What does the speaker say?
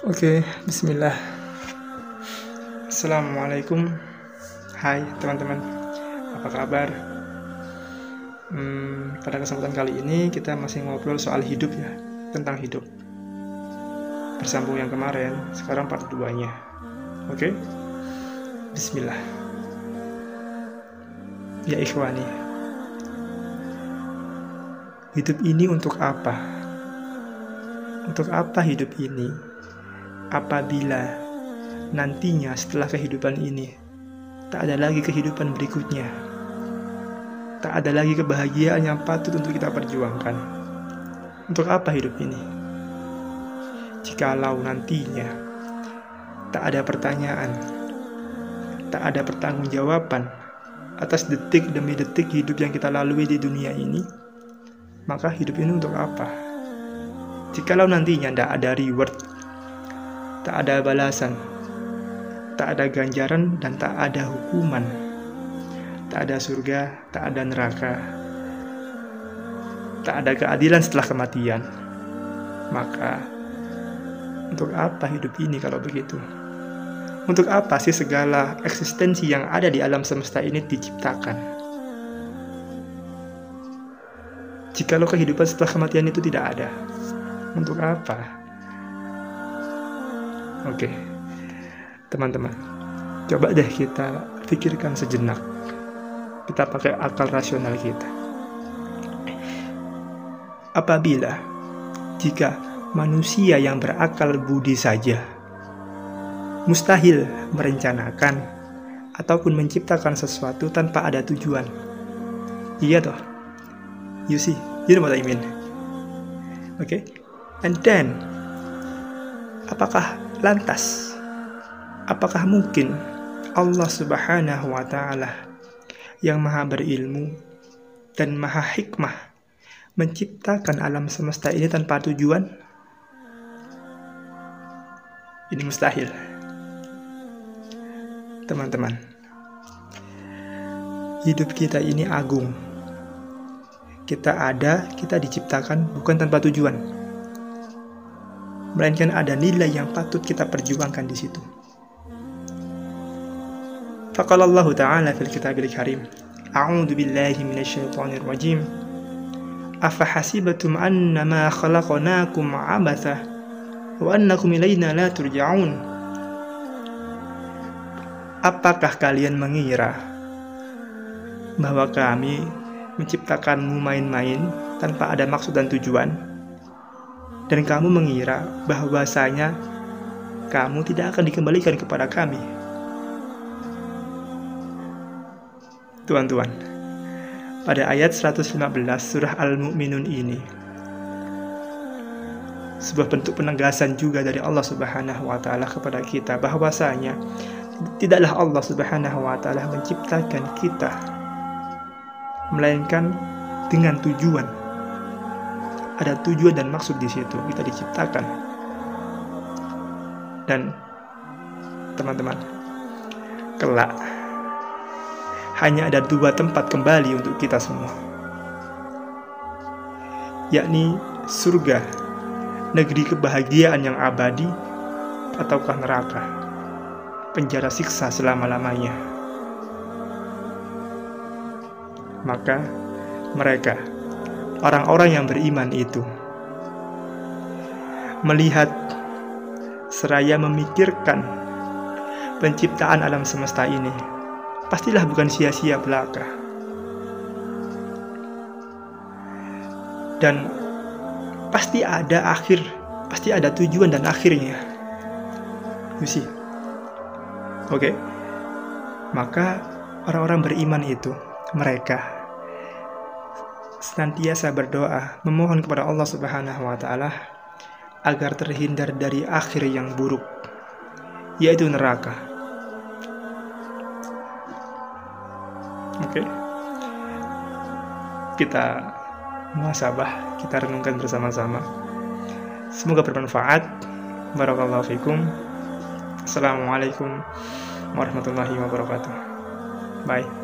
Oke, bismillah. Assalamualaikum. Hai teman-teman, apa kabar? Hmm, pada kesempatan kali ini kita masih ngobrol soal hidup ya, tentang hidup. Bersambung yang kemarin, sekarang part 2-nya. Oke? Bismillah. Ya ikhwani. Hidup ini untuk apa? Untuk apa hidup ini? Apabila nantinya setelah kehidupan ini tak ada lagi kehidupan berikutnya. Tak ada lagi kebahagiaan yang patut untuk kita perjuangkan. Untuk apa hidup ini? Jikalau nantinya tak ada pertanyaan, tak ada pertanggungjawaban atas detik demi detik hidup yang kita lalui di dunia ini, maka hidup ini untuk apa? Jikalau nantinya tidak ada reward tak ada balasan, tak ada ganjaran, dan tak ada hukuman, tak ada surga, tak ada neraka, tak ada keadilan setelah kematian. Maka, untuk apa hidup ini kalau begitu? Untuk apa sih segala eksistensi yang ada di alam semesta ini diciptakan? Jikalau kehidupan setelah kematian itu tidak ada, untuk apa? Oke, teman-teman, coba deh kita pikirkan sejenak. Kita pakai akal rasional kita. Apabila jika manusia yang berakal budi saja mustahil merencanakan ataupun menciptakan sesuatu tanpa ada tujuan. Iya toh? You see, you know what I mean. Oke? Okay? And then apakah Lantas, apakah mungkin Allah Subhanahu wa Ta'ala yang Maha Berilmu dan Maha Hikmah menciptakan alam semesta ini tanpa tujuan? Ini mustahil, teman-teman. Hidup kita ini agung. Kita ada, kita diciptakan bukan tanpa tujuan melainkan ada nilai yang patut kita perjuangkan di situ. Faqala Allah Ta'ala fil kitabil karim A'udhu billahi minasyaitonir rajim Afahasibatum annama khalaqnakum abatha wa annakum ilayna la turja'un Apakah kalian mengira bahwa kami menciptakanmu main-main tanpa ada maksud dan tujuan? Dan kamu mengira bahwasanya kamu tidak akan dikembalikan kepada kami. Tuan-tuan, pada ayat 115 surah Al-Mu'minun ini sebuah bentuk penegasan juga dari Allah Subhanahu wa taala kepada kita bahwasanya tidaklah Allah Subhanahu wa taala menciptakan kita melainkan dengan tujuan ada tujuan dan maksud di situ. Kita diciptakan. Dan teman-teman kelak hanya ada dua tempat kembali untuk kita semua. Yakni surga negeri kebahagiaan yang abadi ataukah neraka penjara siksa selama-lamanya. Maka mereka orang-orang yang beriman itu. Melihat seraya memikirkan penciptaan alam semesta ini pastilah bukan sia-sia belaka. Dan pasti ada akhir pasti ada tujuan dan akhirnya. You oke? Okay? maka orang-orang beriman itu mereka senantiasa berdoa memohon kepada Allah Subhanahu wa taala agar terhindar dari akhir yang buruk yaitu neraka. Oke. Okay. Kita muhasabah, kita renungkan bersama-sama. Semoga bermanfaat. Barakallahu fikum. Assalamualaikum warahmatullahi wabarakatuh. Bye.